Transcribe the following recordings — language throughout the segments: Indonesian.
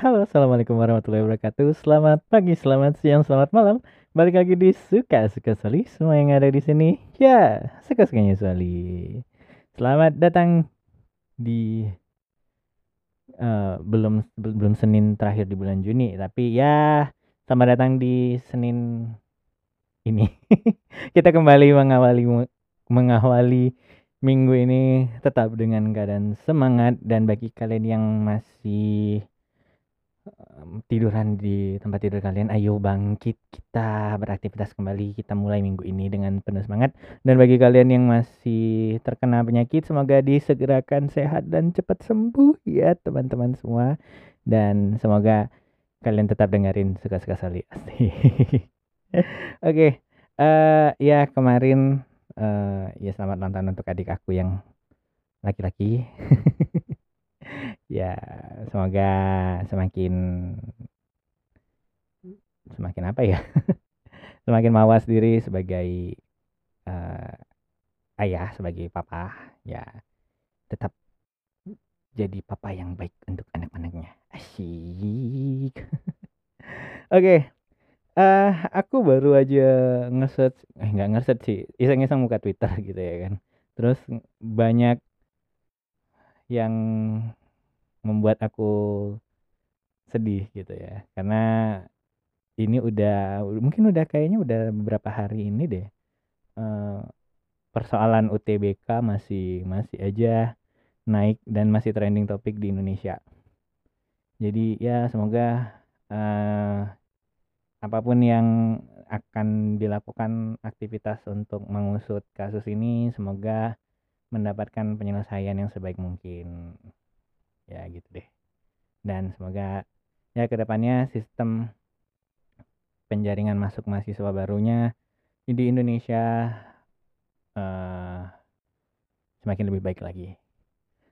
Halo, assalamualaikum warahmatullahi wabarakatuh. Selamat pagi, selamat siang, selamat malam. Balik lagi di suka suka Soli. Semua yang ada di sini, ya suka sukanya Soli. Selamat datang di uh, belum belum Senin terakhir di bulan Juni, tapi ya selamat datang di Senin ini. Kita kembali mengawali mengawali minggu ini tetap dengan keadaan semangat dan bagi kalian yang masih tiduran di tempat tidur kalian, ayo bangkit kita beraktivitas kembali. Kita mulai minggu ini dengan penuh semangat. Dan bagi kalian yang masih terkena penyakit, semoga disegerakan sehat dan cepat sembuh ya teman-teman semua. Dan semoga kalian tetap dengerin suka-suka sali. Oke, okay. uh, eh, ya kemarin uh, ya selamat nonton untuk adik aku yang laki-laki. ya semoga semakin semakin apa ya? Semakin mawas diri sebagai uh, ayah sebagai papa ya. Tetap jadi papa yang baik untuk anak-anaknya. Asyik. Oke okay. uh, eh, aku baru aja ngeset eh nggak ngeset sih iseng-iseng buka Twitter gitu ya kan. Terus banyak yang membuat aku sedih gitu ya. Karena ini udah mungkin udah kayaknya udah beberapa hari ini deh uh, persoalan UTBK masih masih aja naik dan masih trending topik di Indonesia. Jadi ya semoga uh, apa pun yang akan dilakukan aktivitas untuk mengusut kasus ini semoga mendapatkan penyelesaian yang sebaik mungkin gitu deh. Dan semoga ya ke depannya sistem penjaringan masuk mahasiswa barunya di Indonesia uh, semakin lebih baik lagi.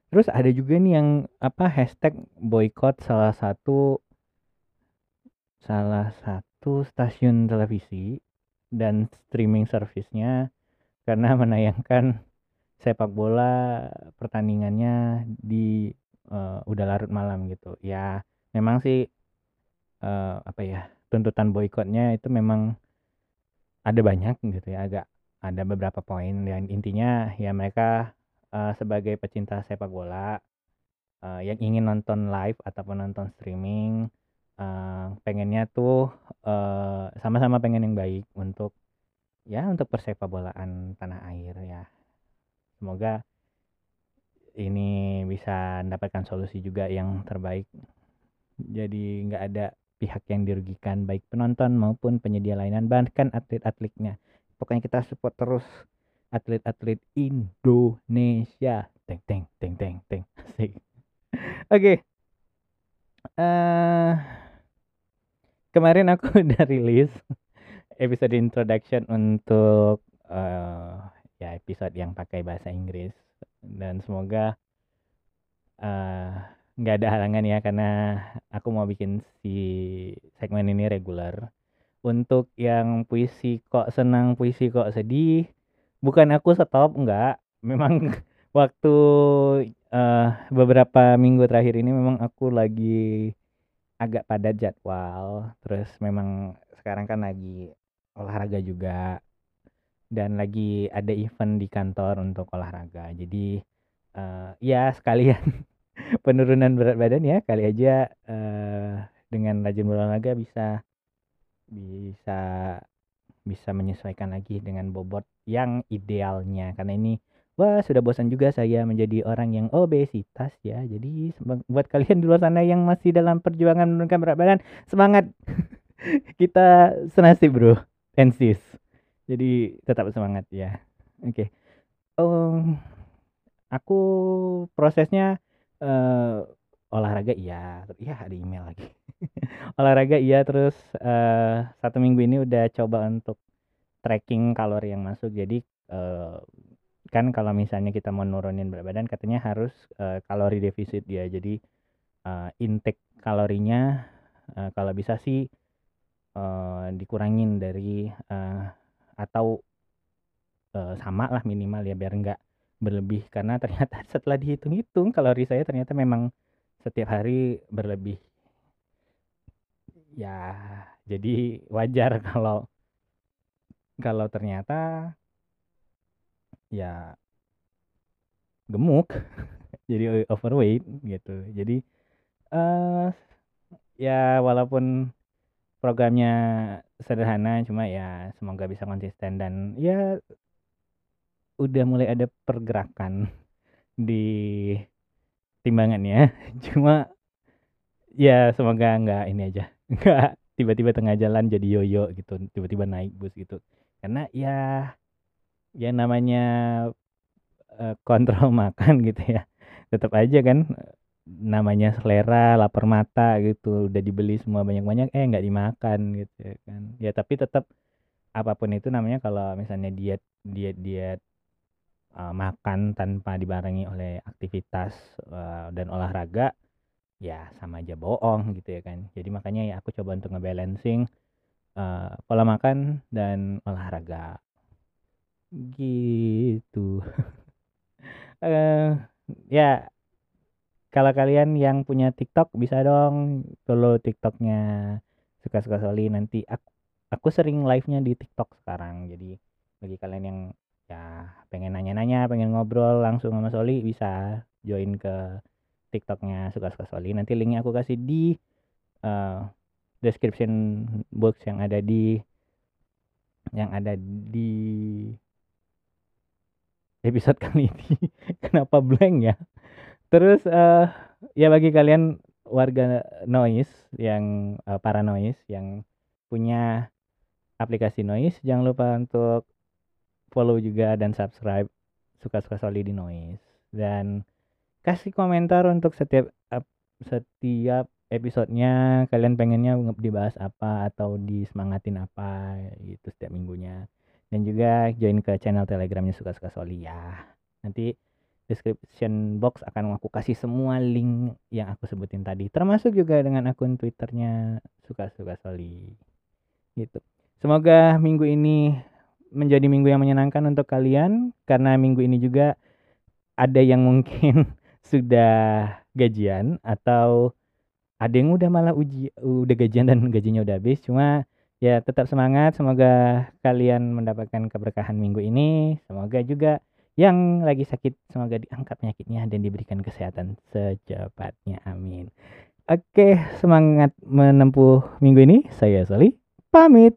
Terus ada juga nih yang apa hashtag boykot salah satu salah satu stasiun televisi dan streaming servicenya karena menayangkan sepak bola pertandingannya di uh, udah larut malam gitu. Ya memang sih uh, apa ya tuntutan boykotnya itu memang ada banyak gitu ya agak ada beberapa poin. Dan intinya ya mereka uh, sebagai pecinta sepak bola uh, yang ingin nonton live ataupun nonton streaming uh, pengennya tuh sama-sama uh, pengen yang baik untuk ya untuk persepak bolaan tanah air ya. Semoga ini bisa mendapatkan solusi juga yang terbaik. Jadi nggak ada pihak yang dirugikan baik penonton maupun penyedia layanan bahkan atlet-atletnya. Pokoknya kita support terus atlet-atlet Indonesia. Teng teng teng teng teng. Oke. Okay. Uh, eh, kemarin aku udah rilis episode introduction untuk uh, ya episode yang pakai bahasa Inggris dan semoga nggak uh, ada halangan ya karena aku mau bikin si segmen ini reguler. Untuk yang puisi kok senang puisi kok sedih bukan aku stop nggak. Memang waktu uh, beberapa minggu terakhir ini memang aku lagi agak padat jadwal. Terus memang sekarang kan lagi olahraga juga dan lagi ada event di kantor untuk olahraga. Jadi uh, ya sekalian penurunan berat badan ya kali aja uh, dengan rajin berolahraga bisa bisa bisa menyesuaikan lagi dengan bobot yang idealnya karena ini wah sudah bosan juga saya menjadi orang yang obesitas ya jadi buat kalian di luar sana yang masih dalam perjuangan menurunkan berat badan semangat kita senasib bro and sis jadi tetap semangat ya. Oke. Okay. Um, aku prosesnya uh, olahraga iya, iya ada email lagi. olahraga iya terus uh, satu minggu ini udah coba untuk tracking kalori yang masuk. Jadi uh, kan kalau misalnya kita mau nurunin berat badan katanya harus uh, kalori defisit ya. Jadi uh, intake kalorinya uh, kalau bisa sih uh, dikurangin dari uh, atau uh, sama lah minimal ya biar nggak berlebih karena ternyata setelah dihitung-hitung kalori saya ternyata memang setiap hari berlebih. Ya jadi wajar kalau kalau ternyata ya gemuk jadi overweight gitu. Jadi uh, ya walaupun programnya sederhana cuma ya semoga bisa konsisten dan ya udah mulai ada pergerakan di timbangannya cuma ya semoga nggak ini aja nggak tiba-tiba tengah jalan jadi yoyo gitu tiba-tiba naik bus gitu. Karena ya ya namanya uh, kontrol makan gitu ya. Tetap aja kan namanya selera lapar mata gitu udah dibeli semua banyak-banyak eh nggak dimakan gitu ya kan. Ya tapi tetap apa pun itu namanya kalau misalnya diet diet diet uh, makan tanpa dibarengi oleh aktivitas uh, dan olahraga ya sama aja bohong gitu ya kan. Jadi makanya ya aku coba untuk ngebalancing uh, pola makan dan olahraga. Gitu. Uh, ya kalau kalian yang punya TikTok bisa dong follow TikToknya suka-suka Soli. Nanti aku aku sering live-nya di TikTok sekarang. Jadi bagi kalian yang pengen nanya-nanya pengen ngobrol langsung sama Soli bisa join ke TikToknya suka-suka Soli. Nanti linknya aku kasih di uh, description box yang ada di yang ada di episode kali ini. Kenapa blank ya? Terus uh, ya bagi kalian warga noise yang uh, para noise yang punya aplikasi noise jangan lupa untuk follow juga dan subscribe. Suka-suka Soli di noise. Dan kasih komentar untuk setiap setiap episodenya. Kalian pengennya dibahas apa atau disemangatin apa gitu setiap minggunya. Dan juga join ke channel telegramnya suka-suka Soli ya. Nanti description box akan aku kasih semua link yang aku sebutin tadi. Termasuk juga dengan akun twitternya suka-suka soli gitu. Semoga minggu ini menjadi minggu yang menyenangkan untuk kalian karena minggu ini juga ada yang mungkin sudah gajian atau ada yang udah malah uji udah gajian dan gajinya udah habis. Cuma ya tetap semangat semoga kalian mendapatkan keberkahan minggu ini. Semoga juga yang lagi sakit semoga diangkat penyakitnya dan diberikan kesehatan secepatnya. Amin. Oke semangat menempuh minggu ini. Saya Soli pamit